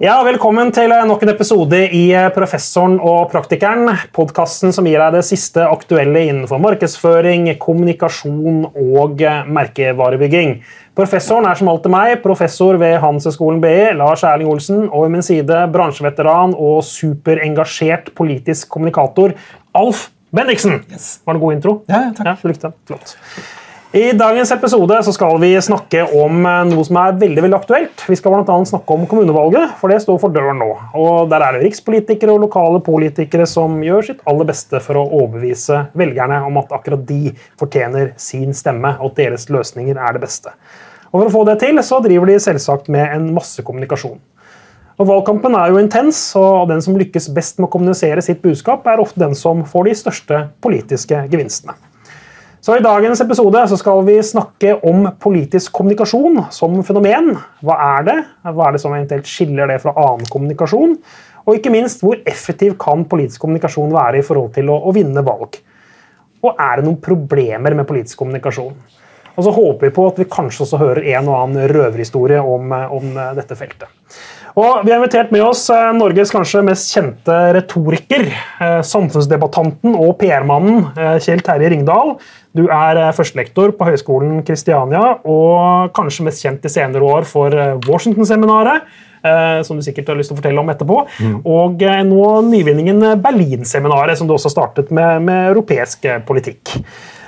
Ja, Velkommen til nok en episode i Professoren og praktikeren. Podkasten som gir deg det siste aktuelle innenfor markedsføring, kommunikasjon og merkevarebygging. Professoren er som alltid meg, professor ved Handelshøyskolen BI, Lars Erling Olsen, og ved min side bransjeveteran og superengasjert politisk kommunikator Alf Bendiksen. Yes. Var det en god intro? Ja, takk. Ja, du likte den. Flott. I dagens episode skal vi snakke om eh, noe som er veldig veldig aktuelt. Vi skal blant annet snakke om kommunevalget, for det står for døren nå. Og Der er det rikspolitikere og lokale politikere som gjør sitt aller beste for å overbevise velgerne om at akkurat de fortjener sin stemme, og at deres løsninger er det beste. Og For å få det til så driver de selvsagt med en masse kommunikasjon. Og Valgkampen er jo intens, og den som lykkes best med å kommunisere sitt budskap, er ofte den som får de største politiske gevinstene. Så I dagens episode så skal vi snakke om politisk kommunikasjon som fenomen. Hva er det? Hva er det som eventuelt skiller det fra annen kommunikasjon? Og ikke minst, hvor effektiv kan politisk kommunikasjon være i forhold til å, å vinne valg? Og er det noen problemer med politisk kommunikasjon? Og så håper vi på at vi kanskje også hører en og annen røverhistorie om, om dette feltet. Og Vi har invitert med oss eh, Norges kanskje mest kjente retoriker, eh, samfunnsdebattanten og PR-mannen eh, Kjell Terje Ringdal. Du er førstelektor på Høgskolen Kristiania og kanskje mest kjent i senere år for Washington-seminaret. Som du sikkert har lyst til å fortelle om etterpå. Mm. Og nå nyvinningen Berlin-seminaret, som du også startet med, med europeisk politikk.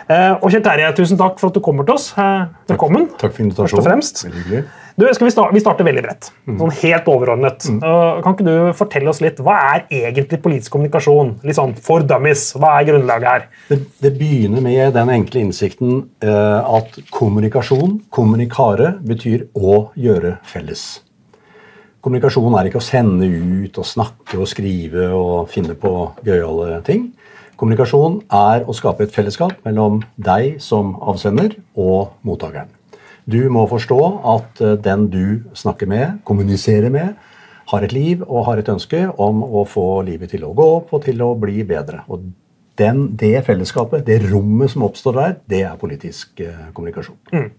Og Kjell Terje, tusen takk for at du kommer til oss. Velkommen. Takk, takk for invitasjonen. Først og fremst. Du, vi, starte, vi, starter veldig bredt. Mm. Sånn helt overordnet. Mm. kan ikke du fortelle oss litt, Hva er egentlig politisk kommunikasjon? Litt sånn for dummies. Hva er grunnlaget her? Det, det begynner med den enkle innsikten uh, at kommunikasjon, kommunikare, betyr å gjøre felles. Kommunikasjon er ikke å sende ut og snakke og skrive og finne på gøyale ting. Kommunikasjon er å skape et fellesskap mellom deg som avsender og mottakeren. Du må forstå at eh, den du snakker med, kommuniserer med, har et liv og har et ønske om å få livet til å gå opp og til å bli bedre. Og den, det fellesskapet, det rommet som oppstår der, det er politisk eh, kommunikasjon. Mm.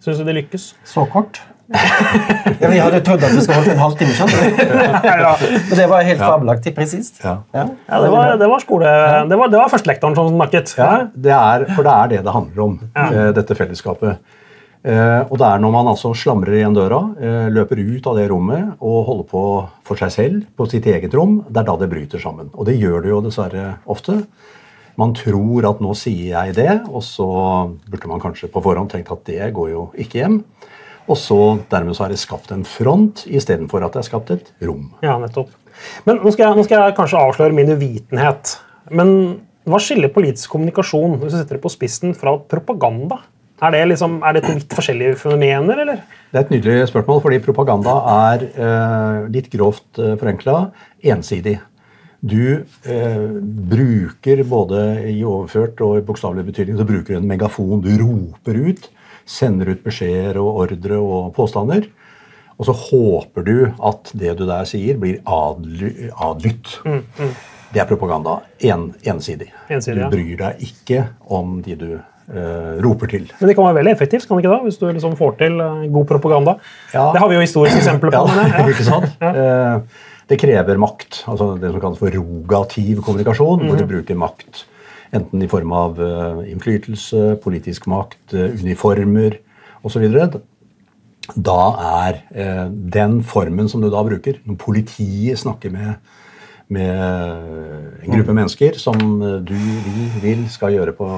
Syns du det lykkes? Så kort? ja, vi hadde trodd at vi skulle holde en halvtime. ja. Og det var helt fabelaktig presist. Ja. Ja. ja. det, var, det var skole... Det var, det var førstelektoren som snakket. Ja, det er, for det er det det handler om, eh, dette fellesskapet. Eh, og det er når man altså slamrer igjen døra, eh, løper ut av det rommet og holder på for seg selv på sitt eget rom, det er da det bryter sammen. Og det gjør det jo dessverre ofte. Man tror at nå sier jeg det, og så burde man kanskje på forhånd tenkt at det går jo ikke hjem. Og så dermed så er det skapt en front istedenfor at det er skapt et rom. Ja, nettopp. Men nå skal, jeg, nå skal jeg kanskje avsløre min uvitenhet. Men hva skiller politisk kommunikasjon hvis du setter det på spissen, fra propaganda? Er det, liksom, er det to vidt forskjellige fenomener, eller? Det er et nydelig spørsmål, fordi propaganda er eh, litt grovt eh, forenkla ensidig. Du eh, bruker både i overført og i bokstavelig betydning så bruker du en megafon. Du roper ut, sender ut beskjeder og ordre og påstander. Og så håper du at det du der sier, blir adlytt. Mm, mm. Det er propaganda. En, ensidig. ensidig. Du bryr deg ikke om de du roper til. Men det kan være veldig effektivt kan det ikke da, hvis du liksom får til uh, god propaganda. Ja. Det har vi jo historiske eksempler på. ja, ja. ikke sant? ja. det krever makt. altså Det som kalles for rogativ kommunikasjon, mm. hvor du mhm. bruker makt. Enten i form av innflytelse, politisk makt, uniformer osv. Da er den formen som du da bruker, når politiet snakker med med en gruppe mennesker som du, vi vil skal gjøre på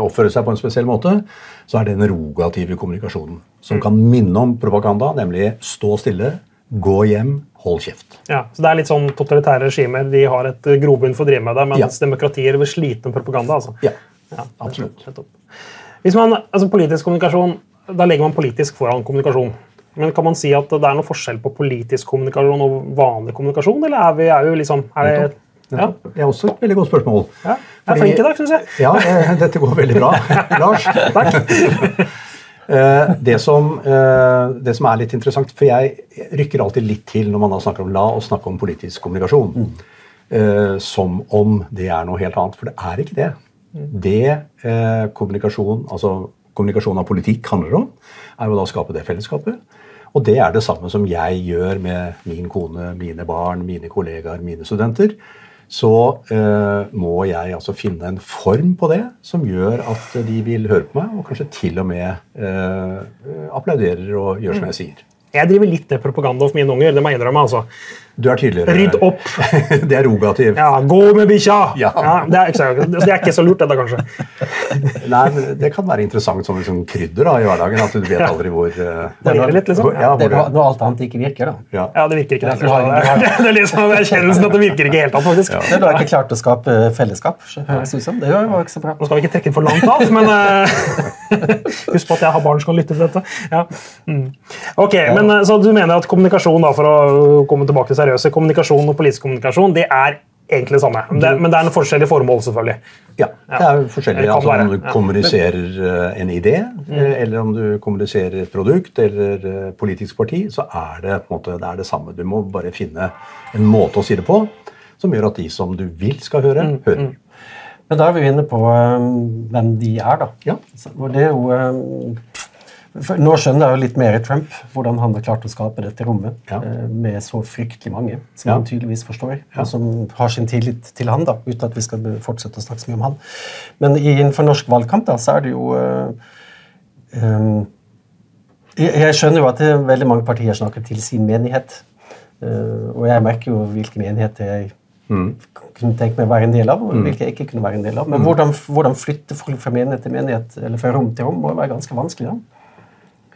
oppføre seg på en spesiell måte, så er det den rogative kommunikasjonen. Som kan minne om propaganda, nemlig stå stille, gå hjem, hold kjeft. Ja, så Det er litt sånn totalitære regimer de har et grobunn for å drive med det, mens ja. demokratier vil slite med propaganda. altså. Ja, ja absolutt. Hvis man, altså Politisk kommunikasjon, da legger man politisk foran kommunikasjon. Men kan man si at det er noe forskjell på politisk kommunikasjon og vanlig kommunikasjon, eller er vi, er vi liksom, er det ja. Det er også et veldig godt spørsmål. Ja, jeg er flink i dag, syns jeg. Ja, eh, dette går veldig bra. Lars. Takk. Eh, det som, eh, det som, er litt interessant, for jeg rykker alltid litt til når man da snakker om la oss snakke om politisk kommunikasjon. Mm. Som om det er noe helt annet. For det er ikke det. Mm. Det kommunikasjon, altså kommunikasjon av politikk handler om, er jo da å skape det fellesskapet. Og det er det samme som jeg gjør med min kone, mine barn, mine kollegaer, mine studenter. Så eh, må jeg altså finne en form på det som gjør at de vil høre på meg, og kanskje til og med eh, applauderer og gjør som jeg sier. Jeg driver litt med propaganda for mine unger. det må jeg innrømme, altså. Du er tydeligere. Rydd opp! det er rogativ. Ja, Gå med bikkja! Ja. det, er ikke det er ikke så lurt, dette, kanskje. Nei, men Det kan være interessant som liksom krydder da, i hverdagen. At du vet aldri hvor uh, Varierer litt, liksom. Ja, Det hvor er når alt annet ikke virker, da. ja. Ja, det virker ikke. Det, Ja, det, er, det er liksom erkjennelsen at det virker ikke helt, faktisk. Det er da ikke klart å skape fellesskap. høres ut som. Det var ikke så bra. Nå skal vi ikke trekke inn for langt av, men uh, husk på at jeg har barn som kan lytte til dette. Ja. Mm. Ok, men eh, Så du mener at kommunikasjon, da, for å komme tilbake til seriøse, kommunikasjon og politisk kommunikasjon det er egentlig det samme? Det, men det er en forskjellig formål, selvfølgelig. Ja, det er forskjellig. Altså, om du. Mm. kommuniserer eh, en idé, eh, eller om du kommuniserer et produkt eller eh, politisk parti, så er det på en måte det, er det samme. Du må bare finne en måte å si det på som gjør at de som du vil skal høre, Mm, hører. Men da er vi inne på um, hvem de er, da. Ja. Så, og det er jo um, Nå skjønner jeg jo litt mer i Trump, hvordan han har klart å skape dette rommet Ja. eh, med så fryktelig mange, som Ja. han tydeligvis forstår, og som har sin tillit til han, da, uten at vi skal fortsette å snakke så mye om han. Men innenfor norsk valgkamp da, så er det jo eh, um, jeg, skjønner jo at veldig mange partier snakker til sin menighet. Og jeg merker jo hvilke menigheter jeg kunne tenke meg å være en del av, og hvilke jeg ikke kunne være en del av. Men hvordan, hvordan flytte folk fra menighet til menighet, eller fra rom til rom, må være ganske vanskelig. da.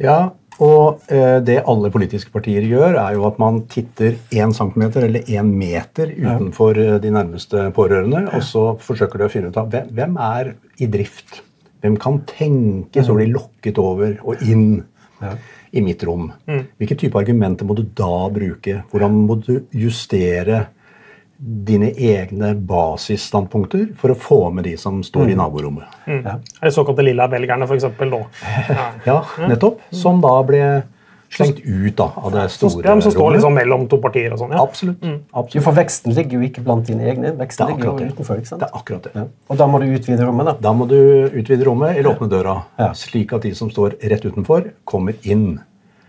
Ja, og eh, det alle politiske partier gjør, er jo at man titter én centimeter eller én meter utenfor eh, de nærmeste pårørende, og så forsøker de å finne ut av hvem, hvem er i drift. Hvem kan tenke så blir lokket over og inn i mitt rom? Hvilke type argumenter må du da bruke? Hvordan må du justere dine egne basisstandpunkter for å få med de som står i naborommet? Ja. Er det såkalte lilla velgerne, f.eks. nå? Ja. Ja, nettopp. Som da ble slengt ut da, av det store rommet. som står liksom mellom to partier og sånn. Ja. Absolutt. Mm. absolutt. For veksten ligger jo ikke blant dine egne, veksten Det er ligger jo det. utenfor. ikke sant? Det er akkurat det. Ja. Og da må du utvide rommet, da. Da må du utvide rommet eller åpne døra, Ja. slik at de som står rett utenfor, kommer inn.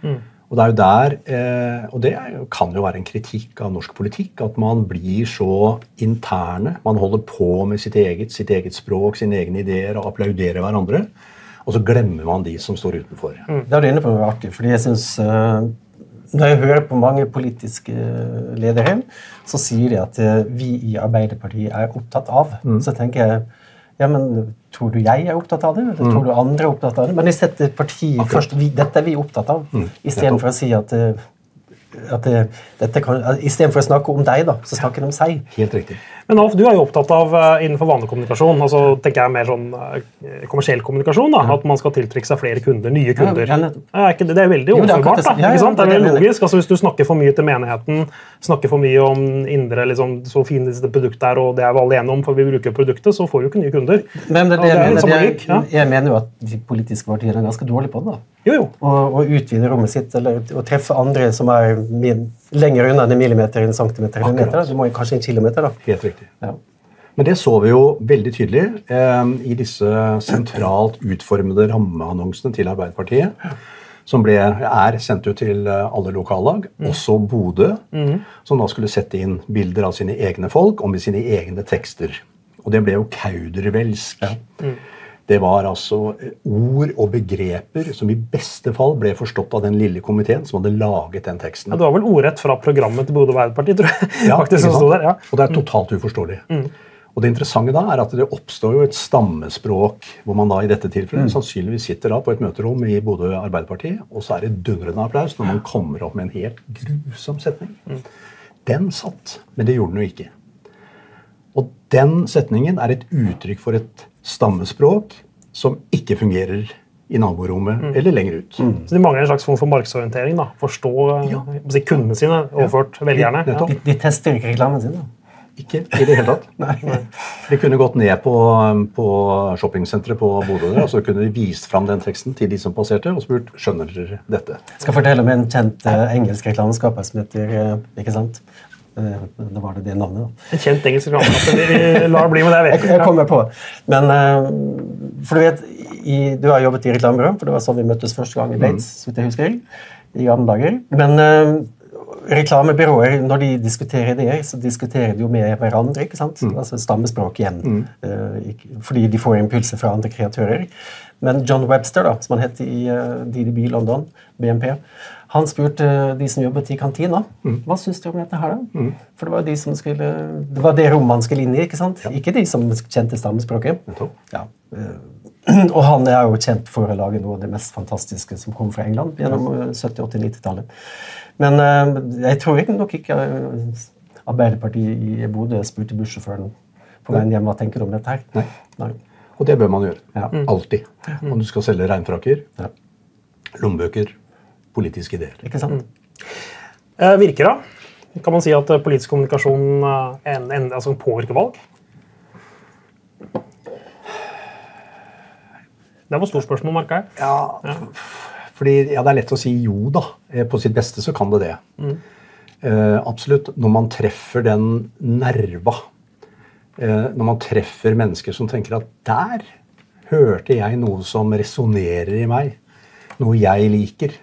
Mm. Og det er jo der, eh, og det kan jo være en kritikk av norsk politikk, at man blir så interne. Man holder på med sitt eget, sitt eget språk, sine egne ideer og applauderer hverandre. Og så glemmer man de som står utenfor. Det er du inne på artig, fordi jeg synes, uh, Når jeg hører på mange politiske ledere, så sier de at uh, vi i Arbeiderpartiet er opptatt av. Så tenker jeg ja, men Tror du jeg er opptatt av det, eller tror du andre er opptatt av det? Men jeg setter partiet først. Vi, dette er vi opptatt av, istedenfor å si at, at, at det, Istedenfor å snakke om deg, da, så snakker de om seg. Helt riktig. Men Alf, du er jo opptatt av eh, innenfor vanlig kommunikasjon, altså tenker jeg mer sånn eh, kommersiell kommunikasjon, da, at man skal tiltrekke seg flere kunder, nye kunder. er ikke det, er veldig er overførbart. da, ikke sant? Det er er veldig jeg logisk. altså Hvis du snakker for mye til menigheten, snakker for mye om indre, liksom, så fine disse produktene er, og det er vi alle enige om, for vi bruker produktet, så får du ikke nye kunder. Men det, Og det, det mener, det, samme jeg, ja. jeg mener jo at de politiske partiene er ganske dårlige på det. da. Jo, jo. Å utvide rommet sitt eller å treffe andre som er min, lenger unna en millimeter, en centimeter eller en meter. Du må jo kanskje en kilometer, da. Helt riktig. Ja. Men det så vi jo veldig tydelig eh, i disse sentralt utformede rammeannonsene til Arbeiderpartiet. Som ble, er sendt ut til eh, alle lokallag, også Bodø. Som da skulle sette inn bilder av sine egne folk og med sine egne tekster. Og det ble jo kaudervelsk. Det var altså eh, ord og begreper som i beste fall ble forstått av den lille komiteen som hadde laget den teksten. Ja, det var vel ordrett fra programmet til Bodø Arbeiderparti, tror jeg. Ja, faktisk, som stod der, ja. Og det er totalt uforståelig. Og det interessante da er at det oppstår jo et stammespråk, hvor man da i dette tilfellet sannsynligvis sitter da på et møterom i Bodø Arbeiderparti, og så er det dundrende applaus når man kommer opp med en helt grusom setning. Den satt, men det gjorde den jo ikke. Og den setningen er et uttrykk for et stammespråk som ikke fungerer i naborommet eller lenger ut. Så de mangler en slags form for markedsorientering. da. Forstå eh, Ja. jeg si, kundene sine, overført velgerne. Ja. Nettopp. De, de tester ikke reklamen sin. da. Ikke i det hele tatt. De kunne gått ned på, på shoppingsenteret på Bodø og så kunne de vist fram den teksten til de som passerte, og spurt skjønner dere dette. Jeg skal fortelle om en kjent uh, engelsk reklameskaper som heter uh, Ikke sant? Eh, da var det det navnet, da. En kjent engelsk reklame. Vi lar det bli med det. Jeg, jeg jeg kommer på. Men eh, for du vet, i, du har jobbet i reklamebyrå, for det var sånn vi møttes første gang i Bates. Mm. jeg husker. i gamle dager. Men eh, reklamebyråer, når de diskuterer ideer, så diskuterer de jo med hverandre. ikke sant? Altså stammespråk igjen. Mm. fordi de får impulser fra andre kreatører. Men John Webster, da, som han het i eh, DDB London, BNP, han spurte de som jobbet i kantina hva syns du om dette her. da? For det var de som skulle, det var det romanske i, ikke sant? Ikke de som kjente stammespråket. Ja. eh, Og han er jo kjent for å lage noe av det mest fantastiske som kom fra England gjennom eh, 70-, 80-, 90-tallet. Men eh, jeg tror ikke nok ikke eh, Arbeiderpartiet i Bodø spurte bussjåføren på veien hjem hva tenker du om dette her. Nei. Nei. Og det bør man gjøre. Ja. Alltid. Om du skal selge regnfrakker, Ja. lommebøker, politiske ideer. Ikke sant? Eh, virker da? Kan man si at eh, politisk kommunikasjon eh, en, en, altså påvirker valg? Det var et stort spørsmål, merka jeg. Ja, fordi ja, Det er lett å si jo, da. Eh, På sitt beste så kan det det. Eh, absolutt. Når man treffer den nerva, når man treffer mennesker som tenker at der hørte jeg noe som resonnerer i meg, noe jeg liker,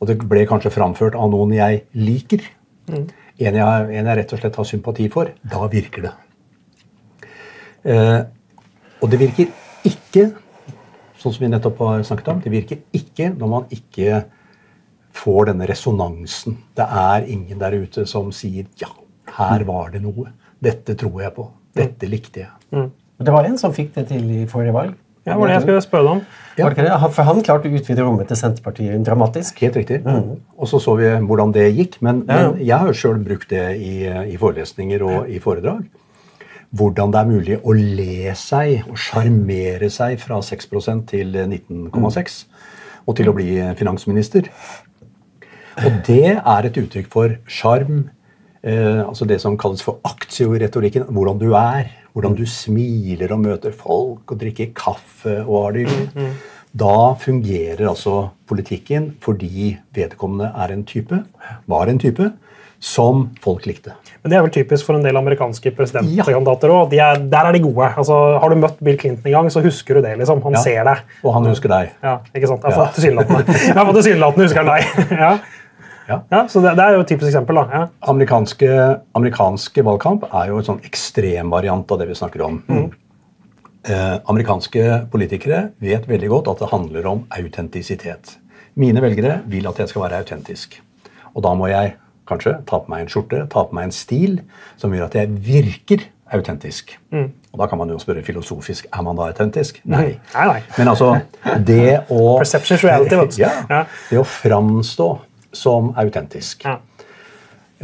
og det ble kanskje framført av noen jeg liker, en, jeg, en jeg rett og slett har sympati for, da virker det. Eh, og det virker ikke sånn som vi nettopp har snakket om, det virker ikke når man ikke får denne resonansen. Det er ingen der ute som sier 'ja, her var det noe'. Dette tror jeg på. Dette likte jeg. Mm. Det var en som fikk det til i forrige valg. Ja, var det jeg skulle spørre om. Han- For han klarte å utvide rommet til Senterpartiet dramatisk. Helt riktig. Og så så vi hvordan det gikk. Men, Ja, ja. men jeg har jo sjøl brukt det i, i forelesninger og i foredrag. Hvordan det er mulig å le seg og sjarmere seg fra 6 til 19,6 og til å bli finansminister. Og det er et uttrykk for sjarm, altså det som kalles for aktioretorikken. Hvordan du er. Hvordan du smiler og møter folk og drikker kaffe og har det hyggelig. Da fungerer altså politikken fordi vedkommende er en type, var en type, som folk likte. Men Det er vel typisk for en del amerikanske presidentkandidater òg. De er- der er de gode. Altså, har du møtt Bill Clinton en gang, så husker du det. liksom. Han Ja. ser deg. Og han husker deg. Ja, ikke sant? Altså, Ja. Tilsynelatende ja, tilsynelatende husker han deg. ja. Ja. Ja, så det, det er jo et typisk eksempel. da. Ja. Amerikanske, amerikanske valgkamp er jo en sånn ekstremvariant av det vi snakker om. Eh, amerikanske politikere vet veldig godt at det handler om autentisitet. Mine velgere vil at jeg skal være autentisk. Og da må jeg kanskje ta på meg en skjorte, ta på meg en stil som gjør at jeg virker autentisk. Og da kan man jo spørre filosofisk er man da autentisk. Nei. Nei, nei. Men altså, det å Perception reality, vet du. Ja, Ja. Det å framstå som autentisk. Ja.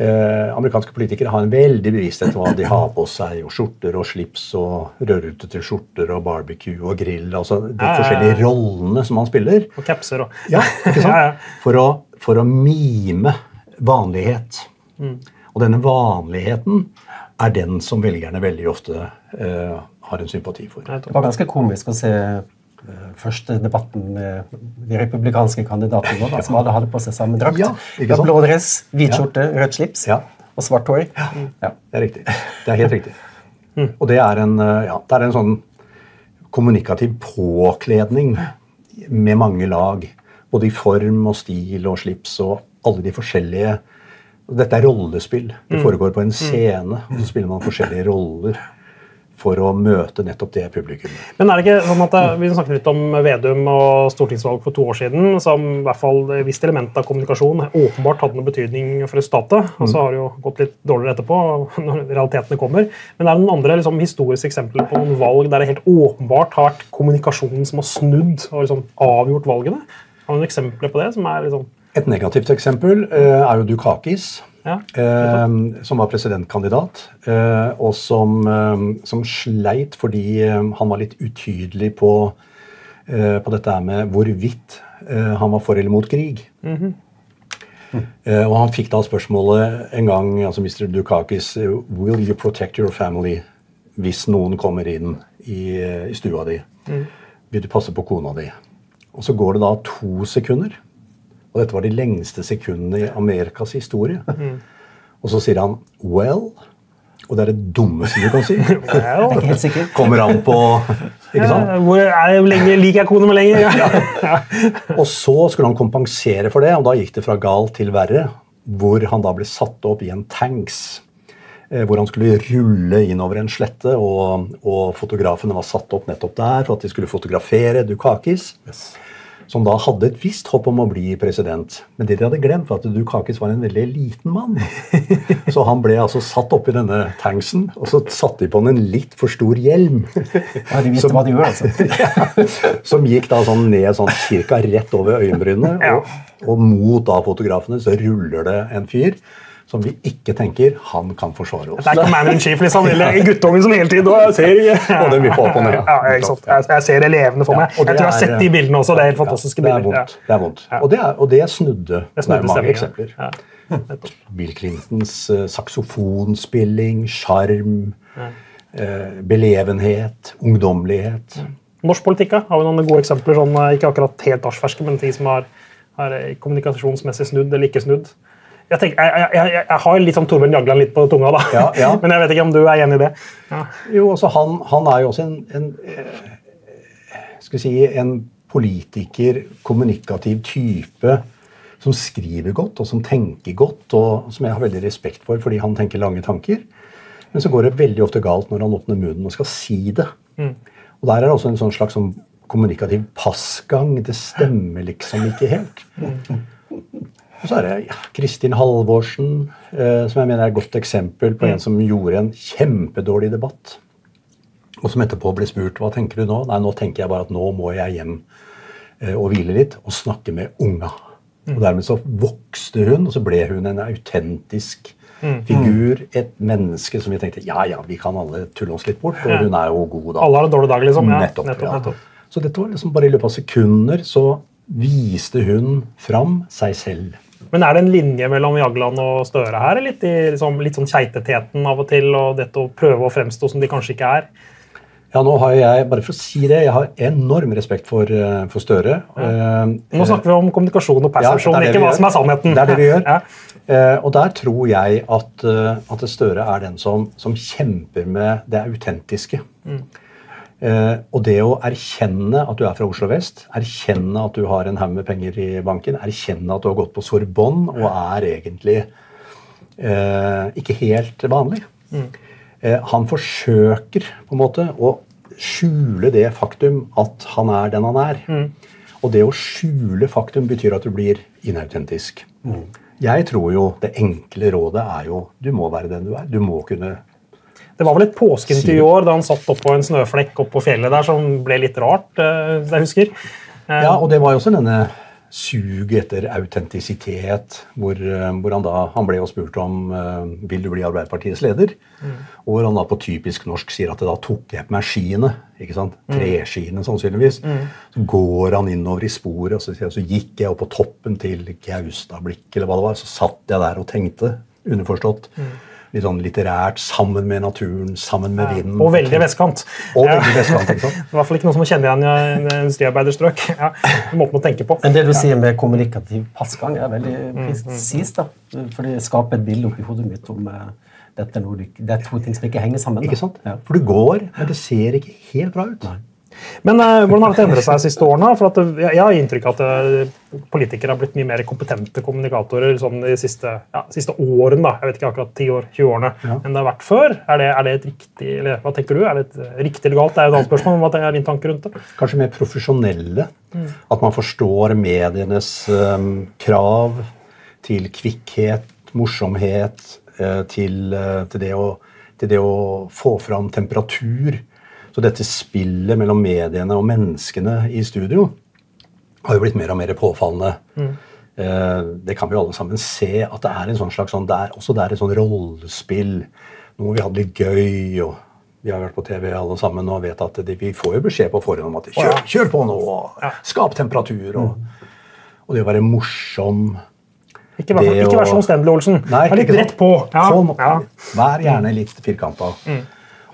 Eh, amerikanske politikere har en veldig bevissthet om hva de har på seg. og Skjorter og slips og rødrutete skjorter og barbecue og grill. altså De Ja, ja, ja. forskjellige rollene som man spiller. Og kapser og Ja, ikke sant? Ja, ja. For, å, for å mime vanlighet. Mm. Og denne vanligheten er den som velgerne veldig ofte eh, har en sympati for. Det var ganske komisk å se første debatten med de republikanske kandidatene, da, som alle hadde på seg samme drakt. Ja, sant? Blå dress, hvit Ja. skjorte, rødt slips Ja. og svart hår. Ja. Det er riktig. Det er helt riktig. Og det er en, eh, ja, det er en sånn kommunikativ påkledning med mange lag. Både i form og stil og slips og alle de forskjellige Dette er rollespill. Det foregår på en scene. og Så spiller man forskjellige roller for å møte nettopp det publikummet. Men er det ikke sånn at Vi snakket litt om Vedum og stortingsvalg for to år siden, som i hvert fall et visst element av kommunikasjon åpenbart hadde noe betydning for resultatet. Og så har det jo gått litt dårligere etterpå, når realitetene kommer. Men er det noen andre liksom, historiske eksempler på noen valg der det helt åpenbart har vært kommunikasjonen som har snudd og liksom, avgjort valgene? Har du noen eksempler på det? som er liksom, Et negativt eksempel eh, er jo Dukakis. Ja, Eh, som var presidentkandidat, eh, og som, eh, som sleit fordi eh, han var litt utydelig på, eh, på dette med hvorvidt eh, han var for eller mot krig. Eh, og han fikk da spørsmålet en gang, altså Mr. Dukakis, Will you protect your family hvis noen kommer inn i, i stua di? Vil du passe på kona di? Og så går det da to sekunder. Og dette var de lengste sekundene i Amerikas historie. Og så sier han Well, Og det er det dummeste du kan si. Sikker. Kommer an på Ikke sant? Ja, Hvor er jeg lenge, liker jeg kone med lenger? Ja. Og så skulle han kompensere for det, og da gikk det fra galt til verre. Hvor han da ble satt opp i en tanks. eh, Hvor han skulle rulle innover en slette, og, og fotografene var satt opp nettopp der for at de skulle fotografere Dukakis. Som da hadde et visst håp om å bli president. Men det de hadde glemt, var at Dukakis var en veldig liten mann. Så han ble altså satt oppi denne tanksen, og så satte de på han en litt for stor hjelm. Ja, de visste hva de gjorde, altså. Som gikk da sånn ned sånn cirka rett over øyenbrynene. Og, og mot da fotografene så ruller det en fyr som vi ikke tenker han kan forsvare oss. Det er ikke man in chief, liksom. Eller guttungen som hele tiden og ser. Og den vil få opp og ned. Ja? Jeg, jeg ser elevene for meg. Ja, jeg tror jeg har sett de bildene også. Det er helt fantastiske det er bilder. vondt. Det er vondt. Og, det er, og det snudde. Det snudde er mange eksempler. Bill Clintons uh, saksofonspilling, sjarm, uh, belevenhet, ungdommelighet. Norsk politikk, har vi noen gode eksempler? Sånn, eh, ikke akkurat helt arsferske, men ting som har, har kommunikasjonsmessig snudd eller ikke snudd. Jeg, tenker, jeg, jeg, jeg, jeg har litt sånn Torbjørn Jagland litt på tunga, da. Ja, ja. men jeg vet ikke om du er enig i det? Ja. Jo, altså han, han er jo også en, en eh, skal vi si, en politiker, kommunikativ type som skriver godt og som tenker godt, og som jeg har veldig respekt for fordi han tenker lange tanker. Men så går det veldig ofte galt når han åpner munnen og skal si det. Og der er det også en sånn slags sånn kommunikativ passgang. Det stemmer liksom ikke helt. Og så er det ja, Kristin Halvorsen, eh, som jeg mener er et godt eksempel på en som gjorde en kjempedårlig debatt. Og som etterpå ble spurt hva tenker du nå? Nei, nå tenker jeg bare at nå må jeg hjem eh, og hvile litt og snakke med unga. Og dermed så vokste hun, og så ble hun en autentisk figur. Et menneske som vi tenkte ja, ja, vi kan alle tulle oss litt bort, og hun er jo god da. Alle har en dårlig dag, liksom? Ja, Nettopp. nettopp, ja. Så dette var liksom bare i løpet av sekunder så viste hun fram seg selv. Men er det en linje mellom Jagland og Støre her? Litt, i, liksom, litt sånn keiteteten av og til, og dette å prøve å fremstå som de kanskje ikke er? Ja, nå har jeg, bare for å si det, jeg har enorm respekt for, eh, for Støre. Ja. Nå snakker vi om kommunikasjon og persepsjon, er ikke hva gjør. som er sannheten. Det er det vi gjør. Ja. Eh, og der tror jeg at, eh, at Støre er den som, som kjemper med det autentiske. Mm. Eh, og det å erkjenne at du er fra Oslo vest, erkjenne at du har en haug med penger i banken, erkjenne at du har gått på Sorbonne og er egentlig eh, ikke helt vanlig. Mm. Eh, han forsøker på en måte å skjule det faktum at han er den han er. Mm. Og det å skjule faktum betyr at du blir inautentisk. Jeg tror jo det enkle rådet er jo du må være den du er. Du må kunne Det var vel et påskeintervju i år da han satt oppå en snøflekk oppå fjellet der som ble litt rart, eh, jeg husker. Eh, Ja, og det var jo også denne suget etter autentisitet, hvor, eh, hvor han da Han ble jo spurt om uh, vil du bli Arbeiderpartiets leder. Og hvor han da på typisk norsk sier at det da tok jeg på meg skiene. ikke sant? Treskiene, sannsynligvis. Så går han innover i sporet, og så, så gikk jeg opp på toppen til Gaustablikk, eller hva det var. Så satt jeg der og tenkte, underforstått. Litt sånn litterært, sammen med naturen, sammen med vinden. Og veldig vestkant. Og Ja. veldig vestkant, ikke sant? I hvert fall ikke noe som kjenner igjen i en industriarbeiderstrøk. Ja, måten å tenke på. Men det du sier med kommunikativ passgang, er veldig presist. da. For det skaper et bilde oppi hodet mitt om eh, dette det er to ting som ikke henger sammen. da. Ikke sant? Ja. For du går, men det ser ikke helt bra ut. Men uh, hvordan har dette endret seg de siste årene? For at jeg jeg har inntrykk av at eh, politikere har blitt mye mer kompetente kommunikatorer sånn de siste, ja, siste årene. da. Jeg vet ikke akkurat 10 år, 20 årene enn det har vært før. Er det, er det et riktig, eller hva tenker du? Er det et eh, riktig eller galt? Det er et annet spørsmål. men Hva er din tanke rundt det? Kanskje mer profesjonelle. At man forstår medienes um, krav til kvikkhet, morsomhet, eh, til, eh, til, det å, til det å få fram temperatur. Så dette spillet mellom mediene og menneskene i studio har jo blitt mer og mer påfallende. Eh, Det kan vi jo alle sammen se, at det er en sånn slags sånn, det er, også det er et sånn rollespill. Nå må vi ha det litt gøy. og Vi har vært på TV alle sammen og vet at det, vi får jo beskjed på forhånd om at kjør, kjør på nå, og skap temperatur. Og, og det å være morsom. Ikke, vær- ikke vær sånn Stendel Olsen. Nei, Vær litt rett på. Ja, Sånn. Vær gjerne litt firkanta.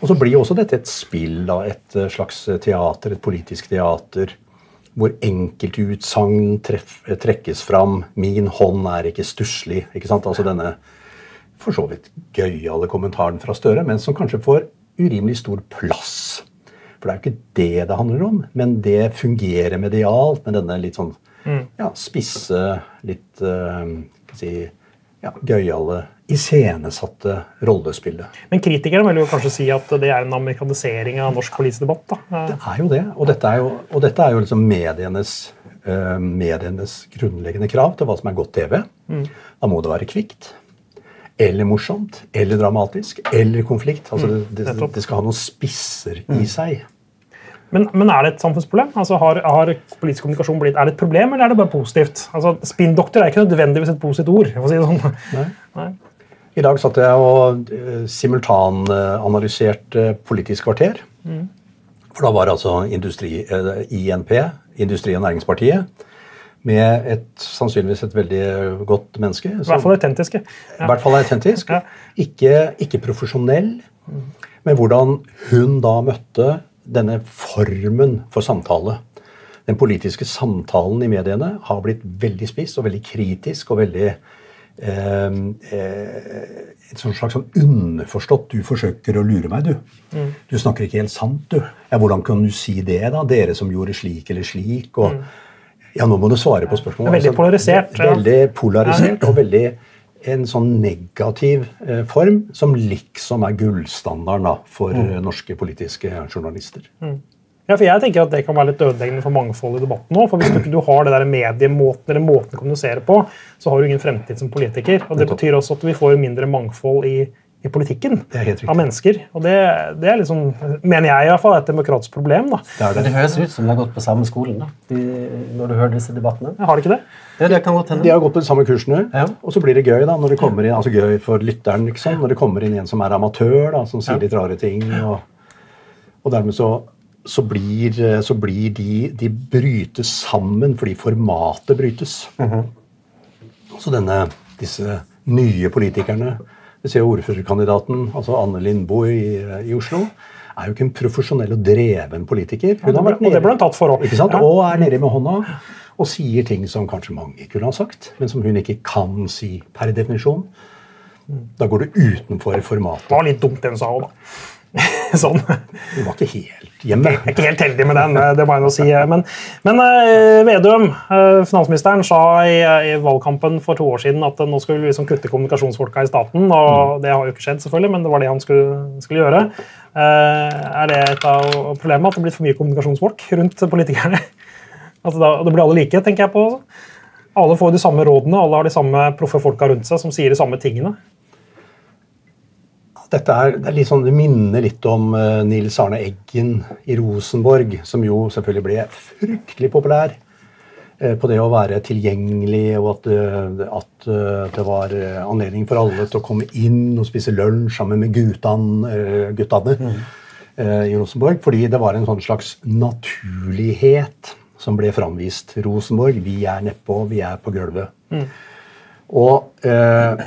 Og så blir jo også dette et spill, da, et eh, slags teater, et politisk teater, hvor enkeltutsagn treff- trekkes fram. 'Min hånd er ikke stusslig'. ikke sant? Altså denne for så vidt gøyale kommentaren fra Støre, men som kanskje får urimelig stor plass. For det er jo ikke det det handler om, men det fungerer medialt med denne litt sånn ja, spisse, litt uh, si, ja, gøyale, iscenesatte rollespillet. Men kritikerne vil jo kanskje si at det er en amerikanisering av norsk politisk debatt? Det er jo det, og dette er jo, og dette er jo liksom medienes, uh, medienes grunnleggende krav til hva som er godt TV. Da må det være kvikt. Eller morsomt, eller dramatisk, eller konflikt. Altså det, det, nettopp. det skal ha noen spisser i seg. Men, men er det et samfunnsproblem? Altså har, har politisk kommunikasjon blitt, Er det et problem, eller er det bare positivt? Altså, Spinndoktor er ikke nødvendigvis et positivt ord. for å si det sånn. Nei. Nei. I dag satt jeg og eh, simultananalyserte Politisk kvarter. For da var altså industri, eh, INP, Industri- og Næringspartiet, med et, sannsynligvis et veldig godt menneske. I hvert fall autentiske. I hvert fall autentisk. Ja. Ikke, ikke profesjonell. Men hvordan hun da møtte denne formen for samtale. Den politiske samtalen i mediene har blitt veldig spiss og veldig kritisk og veldig et sånn slags sånn underforstått 'du forsøker å lure meg', du. Du snakker ikke helt sant, du. Ja, Hvordan kan du si det, da? Dere som gjorde slik eller slik. og Ja, nå må du svare på spørsmålet. Veldig polarisert, Altså, ja. Veldig polarisert og veldig en sånn negativ eh, form som liksom er gullstandarden da, for mm. norske politiske journalister. Ja, for jeg tenker at Det kan være litt ødeleggende for mangfold i debatten. nå, for Hvis du ikke har det der mediemåten eller måten å kommunisere på, så har du ingen fremtid som politiker. og Det betyr også at vi får mindre mangfold i, i politikken Det er helt av mennesker. og det, det er liksom, mener jeg i hvert fall, er et demokratisk problem. da. Det det. det høres ut som de har gått på samme skolen da, de, når du hører disse debattene. Jeg har det ikke det? Ja, det kan godt hende. De har gått på de samme kursene, Ja. og så blir det gøy da, når det kommer inn, altså gøy for lytteren liksom, når det kommer inn en som er amatør, da, som sier litt rare ting. Og, og dermed så, så blir, så blir de, de brytes sammen fordi formatet brytes. Så denne, disse nye politikerne Vi ser jo ordførerkandidaten, altså Anne Lindboe i, i Oslo, er jo ikke en profesjonell og dreven politiker. Hun det har ble- nede, og det ble hun tatt for sant? Ja. Og er nede med hånda og sier ting som kanskje mange kunne ha sagt, men som hun ikke kan si per definisjon. Da går du utenfor formatet. Det var litt dumt, den sa òg, da. sånn. Du var ikke helt hjemme. Jeg er ikke helt heldig med den, det må jeg nå si. Men, men eh, Vedum, eh, finansministeren, sa i, i valgkampen for to år siden at nå skulle vi liksom kutte kommunikasjonsfolka i staten. og Det har jo ikke skjedd, selvfølgelig, men det var det han skulle, skulle gjøre. Eh, er det et av problemene at det er blitt for mye kommunikasjonsfolk rundt politikerne? Altså da, det blir alle like, tenker jeg på. Alle får de samme rådene, alle har de samme proffe folka rundt seg som sier de samme tingene. Dette er, det, er litt sånn, det minner litt om eh, Nils Arne Eggen i Rosenborg, som jo selvfølgelig ble fryktelig populær eh, på det å være tilgjengelig, og at, eh, at det var anledning for alle til å komme inn og spise lunsj sammen med guttene, guttene eh, i Rosenborg. Fordi det var en sånn slags naturlighet som ble framvist. Rosenborg, vi er nedpå, vi er på gulvet. Og, eh,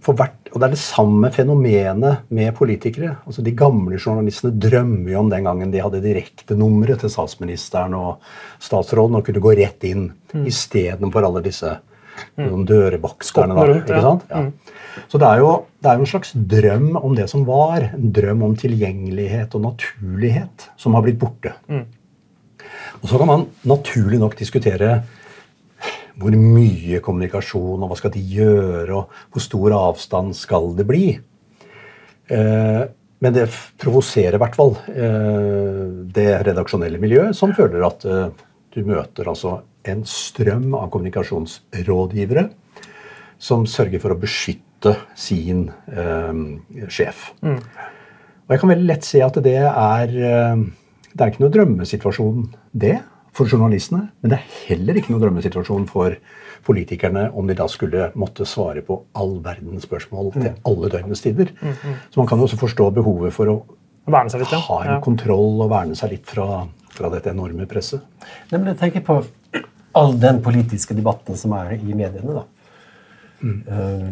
for hvert, og det er det samme fenomenet med politikere. altså De gamle journalistene drømmer jo om den gangen de hadde direktenummeret til statsministeren og statsråden og kunne gå rett inn Mm. istedenfor alle disse mm. dørvokterne. Ikke ja. sant? Ja. Så det er, jo, det er jo en slags drøm om det som var. En drøm om tilgjengelighet og naturlighet som har blitt borte. Mm. Og så kan man naturlig nok diskutere hvor mye kommunikasjon, og hva skal de gjøre, og hvor stor avstand skal det bli? Eh, men det provoserer i hvert fall eh, det redaksjonelle miljøet, som føler at eh, du møter altså en strøm av kommunikasjonsrådgivere som sørger for å beskytte sin sjef. sjef. Og jeg kan veldig lett se at det er Det er ikke noe drømmesituasjon, det, for journalistene. Men det er heller ikke noe drømmesituasjon for politikerne om de da skulle måtte svare på all verdens spørsmål til alle døgnets tider. Så man kan jo også forstå behovet for å litt, ja. ha en kontroll og verne seg litt fra, fra dette enorme presset. Nei, men jeg tenker på all den politiske debatten som er i mediene. da. Eh,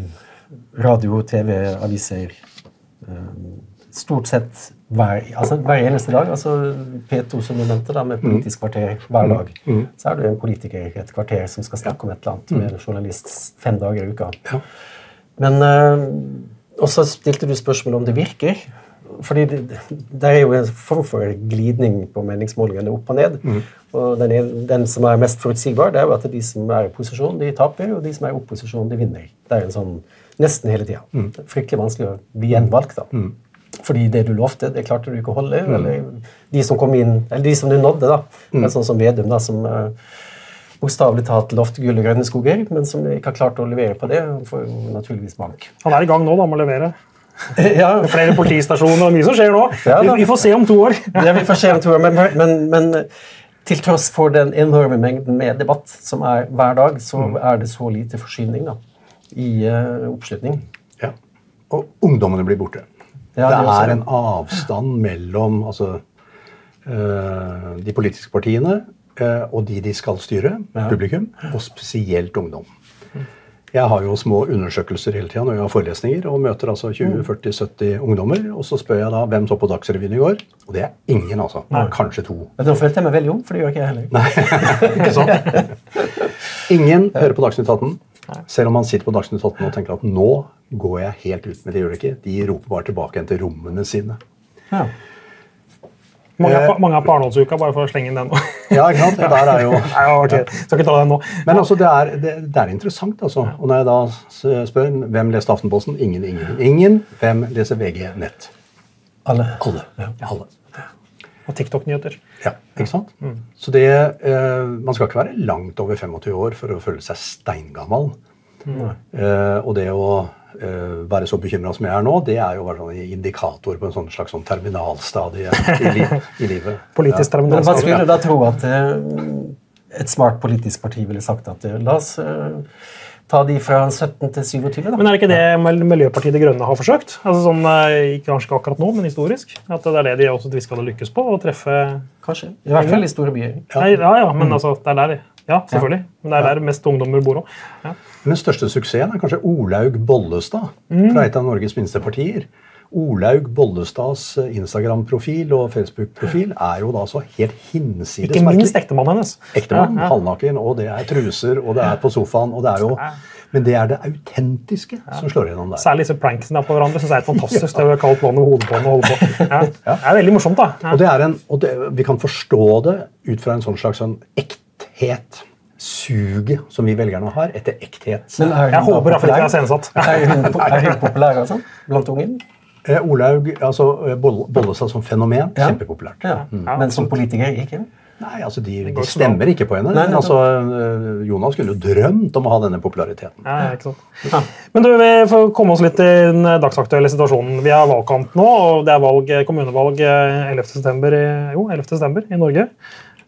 radio, TV, aviser. eh, stort sett hver, altså hver eneste dag. altså P2, som du nevnte, da, med Politisk kvarter hver dag. Så er det en politiker i et kvarter som skal snakke om et eller annet med en journalist fem dager i uka. Ja. Men eh, Og så stilte du spørsmål om det virker. Fordi det, det er jo en form for glidning på meningsmålingene opp og ned. Mm. Og den, er, den som er mest forutsigbar, det er jo at de som er i posisjon, de taper, og de som er i opposisjon, de vinner. Det er en sånn nesten hele tida. Mm. Fryktelig vanskelig å bli gjenvalgt, da. Fordi det du lovte, det klarte du ikke å holde. Mm. Eller de som kom inn, eller de som du nådde, da. Mm. sånn som Vedum, da, som uh, bokstavelig talt lovte gull og grønne skoger, men som ikke har klart å levere på det. får jo naturligvis bank. Han er i gang nå da, med å levere. ja, Flere politistasjoner og mye som skjer nå. Ja, vi, vi får se om to år. det vi får se om to år, men, men, men til tross for den enorme mengden med debatt som er hver dag, så er det så lite forsyning da, i uh, oppslutning. Ja. Og ungdommene blir borte. Ja, det det er en avstand mellom altså, uh, de politiske partiene uh, og de de skal styre, Ja. publikum, og spesielt ungdom. Jeg har jo små undersøkelser hele tida når jeg har forelesninger og møter altså 20-40-70 ungdommer. Og så spør jeg da hvem så på Dagsrevyen i går. Og det er ingen, altså. Kanskje to. Men Da følte jeg meg veldig ung, for det gjør ikke jeg heller. Nei, Ikke sant? Ingen hører på Dagsnytt 18. Selv om man sitter på Dagsnytt 18 og tenker at nå går jeg helt ut. Men det gjør de ikke. De roper bare tilbake igjen til rommene sine. Ja. Mange er, Eh, på- mange er på Arendalsuka, bare for å slenge inn den. Ja, ikke sant? Der er jo Nei, ja, Skal ikke ta den nå. Men altså, det er, det, det er interessant, altså. Og når jeg da spør hvem leste Aftenposten Ingen, ingen, ingen. Hvem leser VG Nett? Alle. Alle. Alle. Og TikTok-nyheter. Ja, ikke sant? Så det eh, Man skal ikke være langt over 25 år for å føle seg steingammal. Eh, og det å eh, være så bekymra som jeg er nå, det er jo bare sånn indikator på en sånn slags sånn terminalstadie i, li i livet. Politisk Men hva terminalskap. skulle du da tro at eh, et smart politisk parti ville sagt at la oss eh, ta de fra 17 til 27, da? Men er det ikke det Miljøpartiet De Grønne har forsøkt? Altså sånn, ikke Kanskje ikke akkurat nå, men historisk. At det er det de også til hadde lykkes på. å treffe Kanskje. I hvert fall i store byer. Nei, Ja, ja, men altså, det er der Ja, selvfølgelig. Men det er der mest ungdommer bor òg. Ja. Men den største suksessen er kanskje Olaug Bollestad fra et av Norges minste partier. Olaug Bollestads eh, Instagram-profil og Facebook-profil er jo da så helt hinsides Ikke minst ektemannen hennes. Ektemann, Ja, ja. halvnaken, og det er truser, og det er på sofaen, og det er jo Men det er det autentiske som slår gjennom der. Særlig disse pranksene på hverandre synes jeg er helt fantastisk. Det er kaldt vann over hodet på henne og holde på. Ja. Det er veldig morsomt, da. Ja. Og, det er en, og det, vi kan forstå det ut fra en sånn slags sånn ekthet. Suget som vi velgerne har etter ekthet. Men er hun Jeg håper iallfall ikke jeg er sensatt. Er hun, er hun populær altså, blant ungen? Eh, Olaug, altså eh, Boll- Bollestad som fenomen, Ja. kjempepopulært. Ja. Men som politiker ikke? Nei, altså de, de stemmer ikke på henne. Nei, nei, altså, eh, Jonas kunne jo drømt om å ha denne populariteten. Ja, ja, ikke sant. Men du, vi får komme oss litt til den dagsaktuelle situasjonen. Vi har valgkamp nå, og det er valg, kommunevalg 11.9. 11. Jo, 11. september i Norge.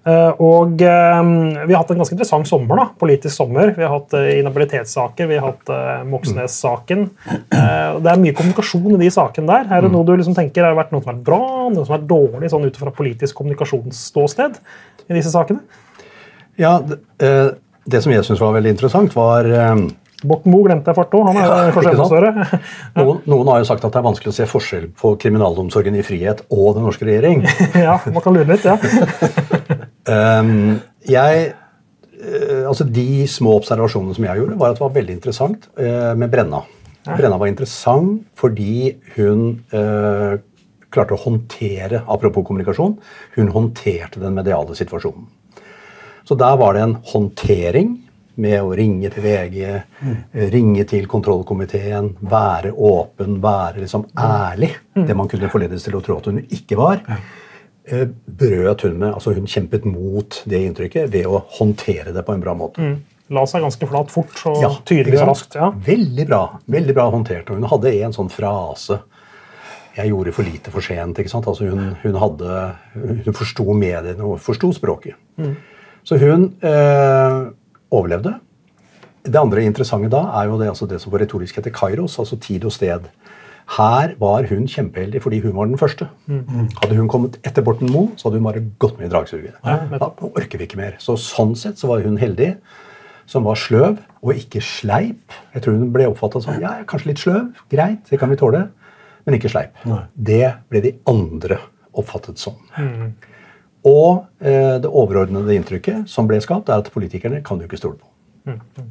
Eh, Og eh, vi har hatt en ganske interessant sommer, da, politisk sommer. Vi har hatt eh, inhabilitetssaker, vi har hatt eh, Moxnes-saken. Det er mye kommunikasjon i de sakene der. Er det noe du liksom tenker har vært noe som har vært bra, noe som har vært dårlig sånn ut fra politisk kommunikasjonsståsted i disse sakene? Ja, det, det som jeg syns var veldig interessant, var eh, Borten Moe glemte jeg fart òg. Han er Ja, kanskje ikke enda sant? større. noen, noen har jo sagt at det er vanskelig å se forskjell på kriminalomsorgen i frihet og den norske regjering. ja, man kan lure litt, ja. Um, jeg eh, altså De små observasjonene som jeg gjorde, var at det var veldig interessant eh, med Brenna. Brenna var interessant fordi hun eh, klarte å håndtere Apropos kommunikasjon. Hun håndterte den mediale situasjonen. Så der var det en håndtering med å ringe til VG, mm. ringe til kontrollkomiteen, være åpen, være liksom ærlig. Det man kunne forledes til å tro at hun ikke var. Eh, brøt hun med, altså Hun kjempet mot det inntrykket ved å håndtere det på en bra måte. La seg ganske flat fort og Ja, tydelig og raskt. ja. Veldig bra veldig bra håndtert. og Hun hadde en sånn frase Jeg gjorde for lite for sent. ikke sant? Altså Hun, hun, hadde, hun forsto mediene og forsto språket. Så hun eh, overlevde. Det andre interessante da er jo det, altså det som på retorisk heter kairos, altså tid og sted. Her var hun kjempeheldig fordi hun var den første. Hadde hun kommet etter Borten Moe, så hadde hun bare gått med i dragsuget. da orker vi ikke mer. Så sånn sett så var hun heldig som var sløv og ikke sleip. Jeg tror hun ble oppfatta som ja, kanskje litt sløv, greit, det kan vi tåle, men ikke sleip. Det ble de andre oppfattet som. Og eh, det overordnede inntrykket som ble skapt, er at politikerne kan du ikke stole på.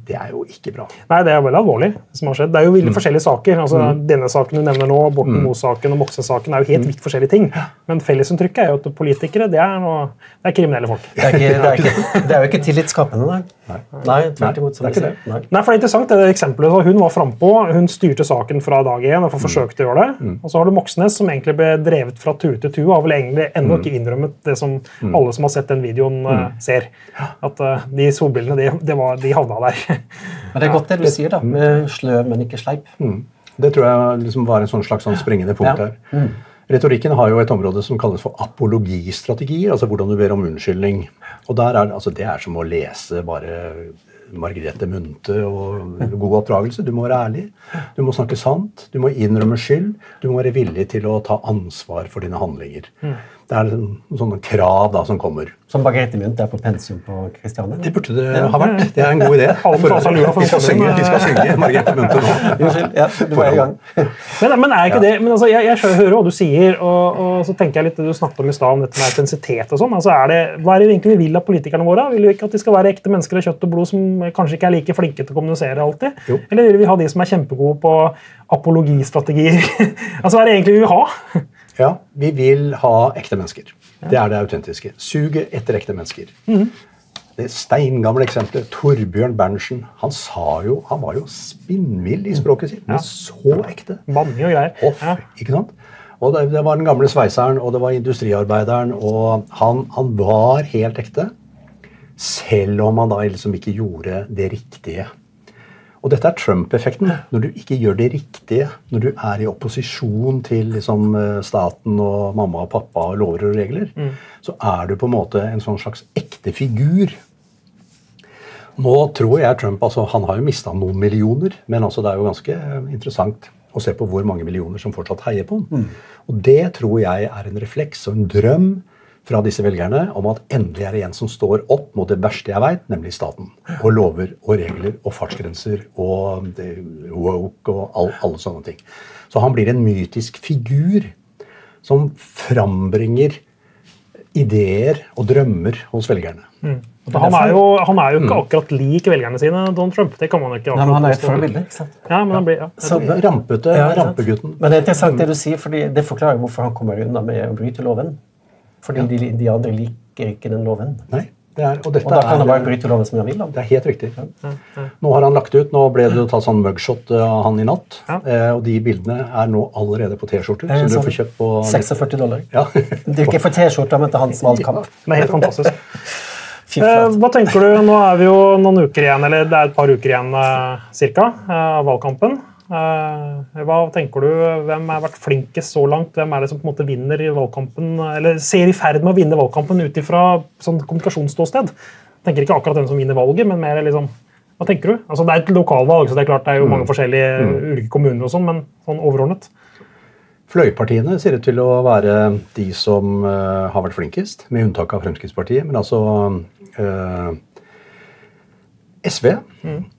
Det er jo ikke bra. Nei, det er veldig alvorlig. Det som har skjedd. Det er jo veldig forskjellige saker. altså Denne saken du nevner nå, Borten Moe-saken og Moxnes-saken, er jo helt vidt forskjellige ting. Men fellesinntrykket er jo at politikere det er, noe, det er kriminelle folk. Det er, ikke, det, er ikke, det er jo ikke tillitsskapende, nei. Nei, tvert imot. som det er ikke det. Nei. Nei, for det er interessant, det eksempelet. så Hun var frampå, hun styrte saken fra dag én. og forsøkte å gjøre det. Og så har du Moxnes, som egentlig ble drevet fra tue til tue. og Har vel egentlig ennå ikke innrømmet det som alle som har sett den videoen, eh, ser. At eh, de solbrillene, de, de, var, de havna der. Men det er godt det du sier, da. Med sløv, men ikke sleip. Det tror jeg liksom var en sånn slags sånn springende punkt Ja. her. Retorikken har jo et område som kalles for apologistrategier, altså hvordan du ber om unnskyldning. Og er, altså Det er som å lese bare Margrethe Munthe og god oppdragelse. Du må være ærlig, du må snakke sant, du må innrømme skyld, du må være villig til å ta ansvar for dine handlinger. Det er sånne, sånne krav da som kommer. Som Margrethe Munthe er på pensum på Kristiania. Det burde det ha vært. Det er en god idé. For vi, skal synge, vi skal synge Margrethe Munthe nå. Unnskyld. Ja, du var i gang. Men, men er ikke det, men altså, jeg, jeg hører hva du sier, og, og så tenker jeg litt du snakket om i stad, om dette med autentisitet og sånn. Altså, er det, hva er det egentlig vi vil av politikerne våre? Vil vi ikke at de skal være ekte mennesker av kjøtt og blod som kanskje ikke er like flinke til å kommunisere alltid? Jo. Eller vil vi ha de som er kjempegode på apologistrategier? altså, hva er det egentlig vi vil ha? Ja, vi vil ha ekte mennesker. Det er det autentiske. Suget etter ekte mennesker. Det steingamle eksempelet, Torbjørn Berntsen, han sa jo, han var jo spinnvill i språket sitt, men så ekte. Mange og greier. Off, Ja. ikke sant? Og det, det var den gamle sveiseren, og det var industriarbeideren, og han, han var helt ekte. Selv om han da liksom ikke gjorde det riktige. Og dette er Trump-effekten. Når du ikke gjør det riktige, når du er i opposisjon til liksom, eh, staten og mamma og pappa og lover og regler, så er du på en måte en sånn slags ekte figur. Nå tror jeg Trump altså, Han har jo mista noen millioner, men altså, det er jo ganske interessant å se på hvor mange millioner som fortsatt heier på ham. Og det tror jeg er en refleks og en drøm fra disse velgerne om at endelig er det en som står opp mot det verste jeg veit, nemlig staten. Og lover og regler og fartsgrenser og det, woke og all, alle sånne ting. Så han blir en mytisk figur som frambringer ideer og drømmer hos velgerne. Mm. Han er, jo, han er jo ikke akkurat lik velgerne sine, Donald Trump. Det kan man ikke Nei, men han er et forbilde. ikke sant? Ja, men han blir, ja. Så- Rampete, Ja, rampegutten. Men det er interessant det du sier, fordi det forklarer hvorfor han kommer unna med å bryte loven. Fordi de, de andre liker ikke den loven. Nei, det er, og dette Og da kan han bare bryte loven som han vil. det er helt riktig. Nå har han lagt ut, nå ble det jo tatt sånn mugshot av han i natt. Ja. Eh, og de bildene er nå allerede på T-skjorter. Eh, du sånn. får kjøpt på 46 dollar. Ja. Det er ikke for T-skjorta, men til hans valgkamp. Det er helt fantastisk. Eh, hva tenker du, Nå er vi jo noen uker igjen, eller det er et par uker igjen eh, cirka, eh, av valgkampen. Eh, hva tenker du, Hvem har vært flinkest så langt? Hvem er det som på en måte vinner i valgkampen, eller ser i ferd med å vinne valgkampen ut ifra sånn kommunikasjonsståsted? Tenker ikke akkurat den som vinner valget, men mer liksom Hva tenker du? Altså Det er et lokalvalg, så det er klart det er jo mange forskjellige ulike kommuner, og sånn, men sånn overordnet? Fløypartiene ser ut til å være de som uh, har vært flinkest, med unntak av Fremskrittspartiet. Men altså uh, SV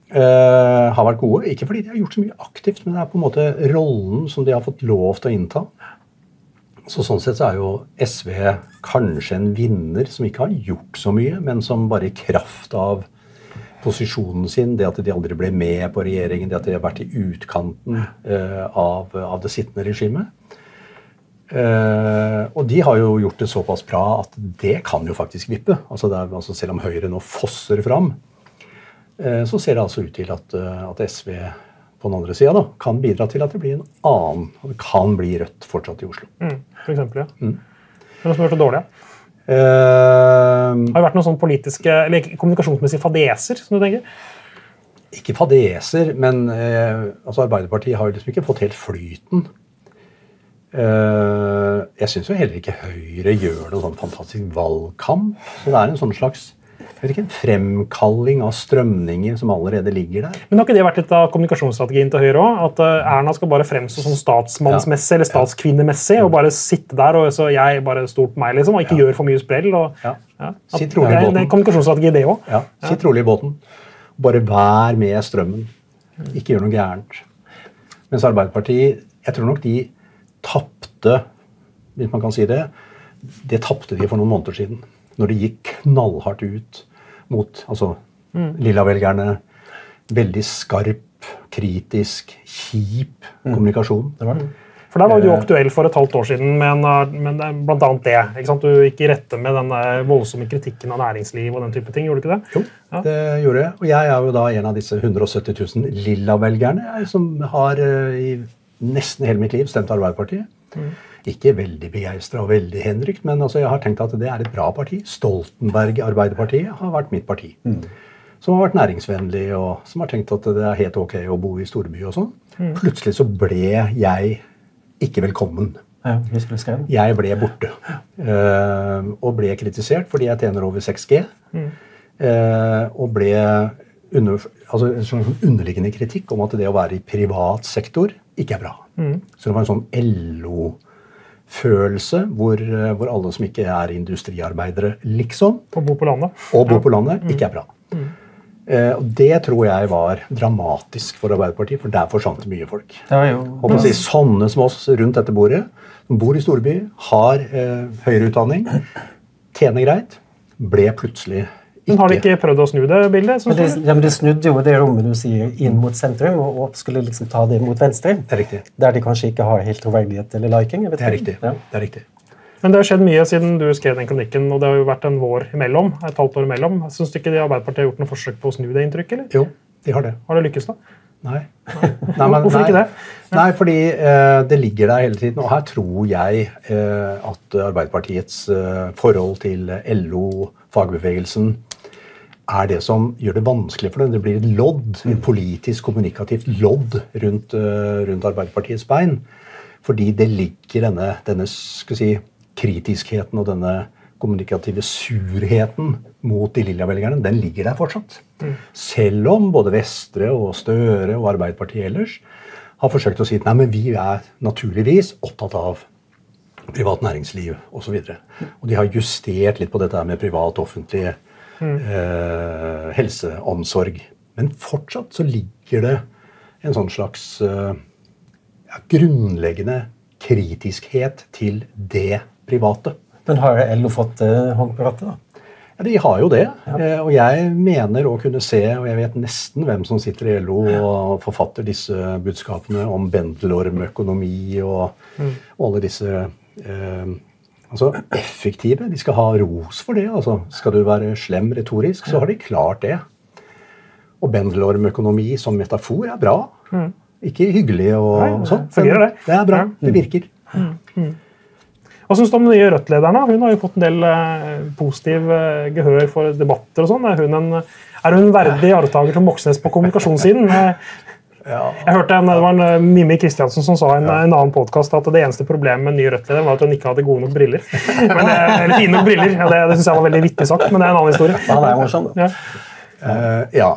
eh, har vært gode. Ikke fordi de har gjort så mye aktivt, men det er på en måte rollen som de har fått lov til å innta. Så Sånn sett så er jo SV kanskje en vinner som ikke har gjort så mye, men som bare i kraft av posisjonen sin, det at de aldri ble med på regjeringen, det at de har vært i utkanten uh, av, av det sittende regimet. Uh, og de har jo gjort det såpass bra at det kan jo faktisk vippe. Altså, er, altså Selv om Høyre nå fosser fram, så ser det altså ut til at, eh, at SV på den andre sida kan bidra til at det blir en annen og Det kan bli Rødt fortsatt i Oslo. Mm, for eksempel, ja. Mm. Noe som har vært det dårlig? Ja? Uh, Har det vært noen sånne politiske, eller kommunikasjonsmessige fadeser? som du tenker? ikke fadeser, men uh, altså Arbeiderpartiet har jo liksom ikke fått helt flyten. Uh, jeg syns jo heller ikke Høyre gjør noen sånn fantastisk valgkamp. Så det er en sånn slags jeg vet ikke, en fremkalling av strømninger som allerede ligger der. Men Har ikke det vært litt av kommunikasjonsstrategien til Høyre òg? At eh, Erna skal bare fremstå sånn statsmannsmessig eller statskvinnemessig og bare sitte der og så jeg bare stort meg, liksom, og ikke Ja. gjør for mye sprell. Og, Ja. At Sitt rolig i båten. det er kommunikasjonsstrategi, det òg. Ja, Sitt rolig i båten. Bare vær med strømmen. Ikke gjør noe gærent. Mens Arbeiderpartiet Jeg tror nok de tapte, hvis man kan si det, det tapte de for noen måneder siden. Når de gikk knallhardt ut mot altså, Lilla-velgerne, veldig skarp, kritisk, kjip kommunikasjon. Det var det. For Der var du aktuell for et halvt år siden men, men eh, blant annet det. ikke sant? Du gikk i rette med den eh, voldsomme kritikken av næringsliv og den type ting. gjorde du ikke det? Jo, det gjorde jeg. Og jeg er jo da en av disse 170 000 lilla-velgerne som har eh, i nesten hele mitt liv stemt Arbeiderpartiet. Ikke veldig begeistra og veldig henrykt, men altså jeg har tenkt at det er et bra parti. Stoltenberg Arbeiderpartiet har vært mitt parti. Som har vært næringsvennlig, og som har tenkt at det er helt ok å bo i storby og sånn. Plutselig så ble jeg ikke velkommen. Ja? Jeg ble borte. Uh, og ble kritisert fordi jeg tjener over 6G. eh, og ble under, altså en sånn underliggende kritikk om at det å være i privat sektor ikke er bra. Så det var en sånn LO-følelse hvor, eh, hvor alle som ikke er industriarbeidere, liksom, Og bor på landet. og bor på landet, ikke er bra. Eh, og Det tror jeg var dramatisk for Arbeiderpartiet, for der forsvant det mye folk. Jo Og si, sånne som oss rundt dette bordet, som bor i storby, har eh, høyere utdanning, tjener greit, ble plutselig Men har de ikke prøvd å snu det bildet? men de, ja, men det snudde jo det rommet du sier, inn mot sentrum, og, og skulle liksom ta det mot venstre. Det er riktig. Der de kanskje ikke har helt troverdighet eller liking. jeg vet Det er riktig. Ja. Det er riktig. Men det har skjedd mye siden du skrev den kronikken, og det har jo vært en vår imellom. et halvt år imellom. Syns du ikke de Arbeiderpartiet har gjort noe forsøk på å snu det inntrykket? eller? Jo, de har det. Har det lykkes, da? Nei. Nei, men- Hvorfor ikke det? Nei, fordi eh, det ligger der hele tiden. Og her tror jeg eh, at Arbeiderpartiets eh, forhold til LO, fagbevegelsen, er det som gjør det vanskelig for dem. Det blir et lodd, et politisk kommunikativt lodd rundt, eh, rundt Arbeiderpartiets bein. Fordi det ligger denne, denne si, kritiskheten og denne kommunikative surheten mot de lilla velgerne, den ligger der fortsatt. Selv om både Vestre og Støre og Arbeiderpartiet ellers har forsøkt å si nei, men vi er naturligvis opptatt av privat næringsliv osv. Og, og de har justert litt på dette med privat-offentlig eh, helseomsorg. Men fortsatt så ligger det en sånn slags eh, ja, grunnleggende kritiskhet til det private. Men har LO fått eh, hånd på rattet, da? Ja, De har jo det. Eh, Og jeg mener å kunne se, og jeg vet nesten hvem som sitter i LO og forfatter disse budskapene om bendelormøkonomi og, og alle disse eh, altså effektive. De skal ha ros for det. altså. Skal du være slem retorisk, så har de klart det. Og bendelormøkonomi som metafor er bra. Ikke hyggelig og, Nei, og sånn. fungerer det. Det er bra. Ja. Det virker. Hva syns du om den nye Rødt-lederen? Hun har jo fått en del eh, positiv eh, gehør for debatter. og sånn. Er hun en, er hun verdig arvtaker til Moxnes på kommunikasjonssiden? Eh, Jeg hørte en, Det var en eh, Mimmi Kristiansen som sa i en, en annen podkast at det eneste problemet med en ny Rødt-leder var at hun ikke hadde gode nok briller. Men det, eller fine nok briller. Ja, det det syns jeg var veldig vittig sagt, men det er en annen historie. Han er morsom, da. Ja. Eh, ja.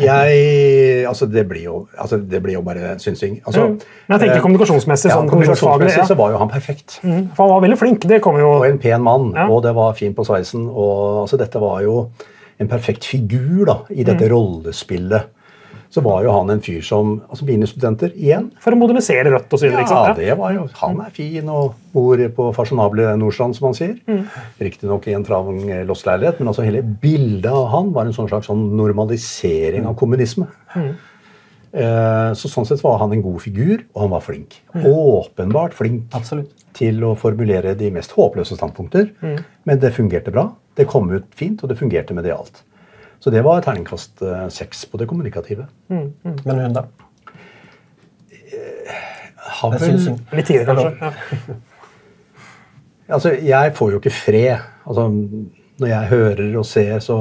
Jeg Altså, det blir jo, altså, det blir jo bare synsing. Altså, Men jeg tenker eh, kommunikasjonsmessig. sånn ja, kommunikasjonsmessig så var jo han perfekt. Mm, For han var veldig flink. Det kommer jo Og en pen mann, Ja. og det var fint på sveisen. og altså, Dette var jo en perfekt figur da, i Mm. dette rollespillet. Så var jo han en fyr som altså Mine studenter igjen. For å modernisere Rødt ikke Ja, sant? det var jo, Han er fin og bor på fasjonable Nordstrand, som han sier. Mm. Riktignok i en trang lossleilighet, men altså hele bildet av han var en sånn slags sånn normalisering av kommunisme. Mm. Eh, Så sånn sett var han en god figur, og han var flink. Åpenbart flink Absolutt. til å formulere de mest håpløse standpunkter. Men det fungerte bra. Det kom ut fint, og det fungerte medialt. Så det var terningkast eh, seks på det kommunikative. Men hun, da? Har vel-. Litt tidligere, kanskje. Ja. Altså, jeg får jo ikke fred. Altså, når jeg hører og ser, så,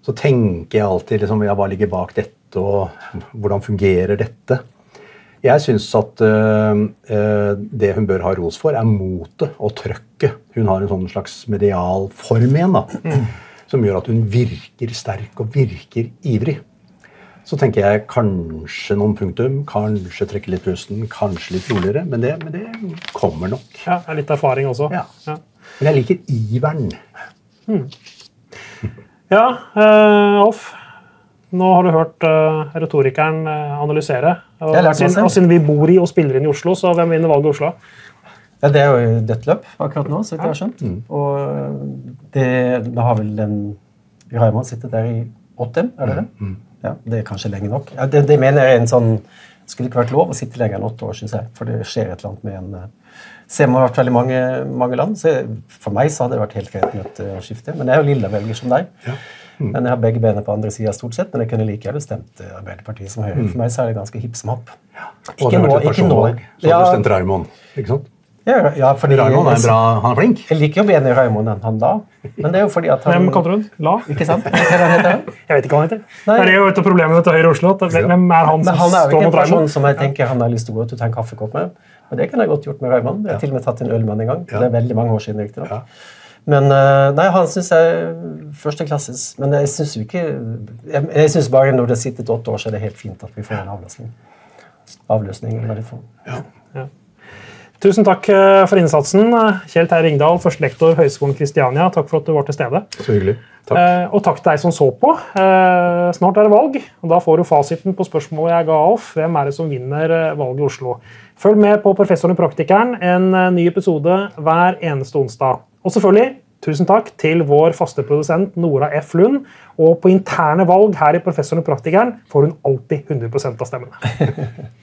så tenker jeg alltid liksom, ja, hva ligger bak dette, og hvordan fungerer dette? Jeg syns at øh, øh, det hun bør ha ros for, er motet og trøkket. Hun har en sånn slags medial form igjen, da, som gjør at hun virker sterk og virker ivrig. Så tenker jeg kanskje noen punktum, kanskje trekke litt pusten, kanskje litt roligere, men det, men det kommer nok. Ja, det er litt erfaring også. Ja. Ja. Men jeg liker iveren. Ja, eh, Alf. Nå har du hørt eh, retorikeren eh, analysere. Og, masse. og siden vi bor i og spiller inn i Oslo, så hvem vinner valget i Oslo? Ja, det er jo dødt løp akkurat nå, så vidt jeg har skjønt. Og det, da har vel den Raymond sittet der i åtte, er det det? Ja, Det er kanskje lenge nok. Ja, det, det mener jeg er en sånn skulle ikke vært lov å sitte lenger enn åtte år, synes jeg. For det skjer et eller annet med en eh, Ser man vært veldig mange, mange land, så for meg så hadde det vært helt greit med et uh, skifte. Men jeg er jo lilla velger som deg. Ja. Mm. Men Jeg har begge bena på andre sida stort sett, men jeg kunne like gjerne stemt uh, Arbeiderpartiet som Høyre. Mm. For meg så er det ganske hipp som happ. Ja. Ikke nå. ikke personvalg, så hadde du stemt Raymond. ikke sant? Ja, ja, fordi Raymond er, bra, han er flink. Jeg liker jo bedre Raymond enn han da. Men det er jo fordi at han... Hvem kalte du La? Ikke sant? Hva heter han? Jeg vet ikke hva han heter. Nei. Det er jo et av problemene til Høyre Oslo. Hvem er han som han er jo ikke en person som jeg tenker han har lyst til å gå ut og ta en kaffekopp med. Men det kunne jeg godt gjort med Raymond. Jeg har til og med tatt en øl med han en gang. Det er veldig mange år siden. riktig da. Men eh, nei, han syns jeg er førsteklasses. Men jeg syns jo ikke Jeg, jeg syns bare når det har sittet åtte år, så er det helt fint at vi får en avløsning. Avløsning. Eller det. Ja. Tusen takk eh, for innsatsen, Kjell Terje Ringdal, førstelektor Høgskolen Kristiania. Takk for at du var til stede. Så hyggelig. Takk. Eh, og takk til deg som så på. Eh, snart er det valg, og da får du fasiten på spørsmålet jeg ga Alf. Hvem er det som vinner valget i Oslo? Følg med på Professoren og praktikeren, en ny episode hver eneste onsdag. Og selvfølgelig, tusen takk til vår faste produsent Nora F. Lund. Og på interne valg her i Professoren og praktikeren får hun alltid 100% av stemmene.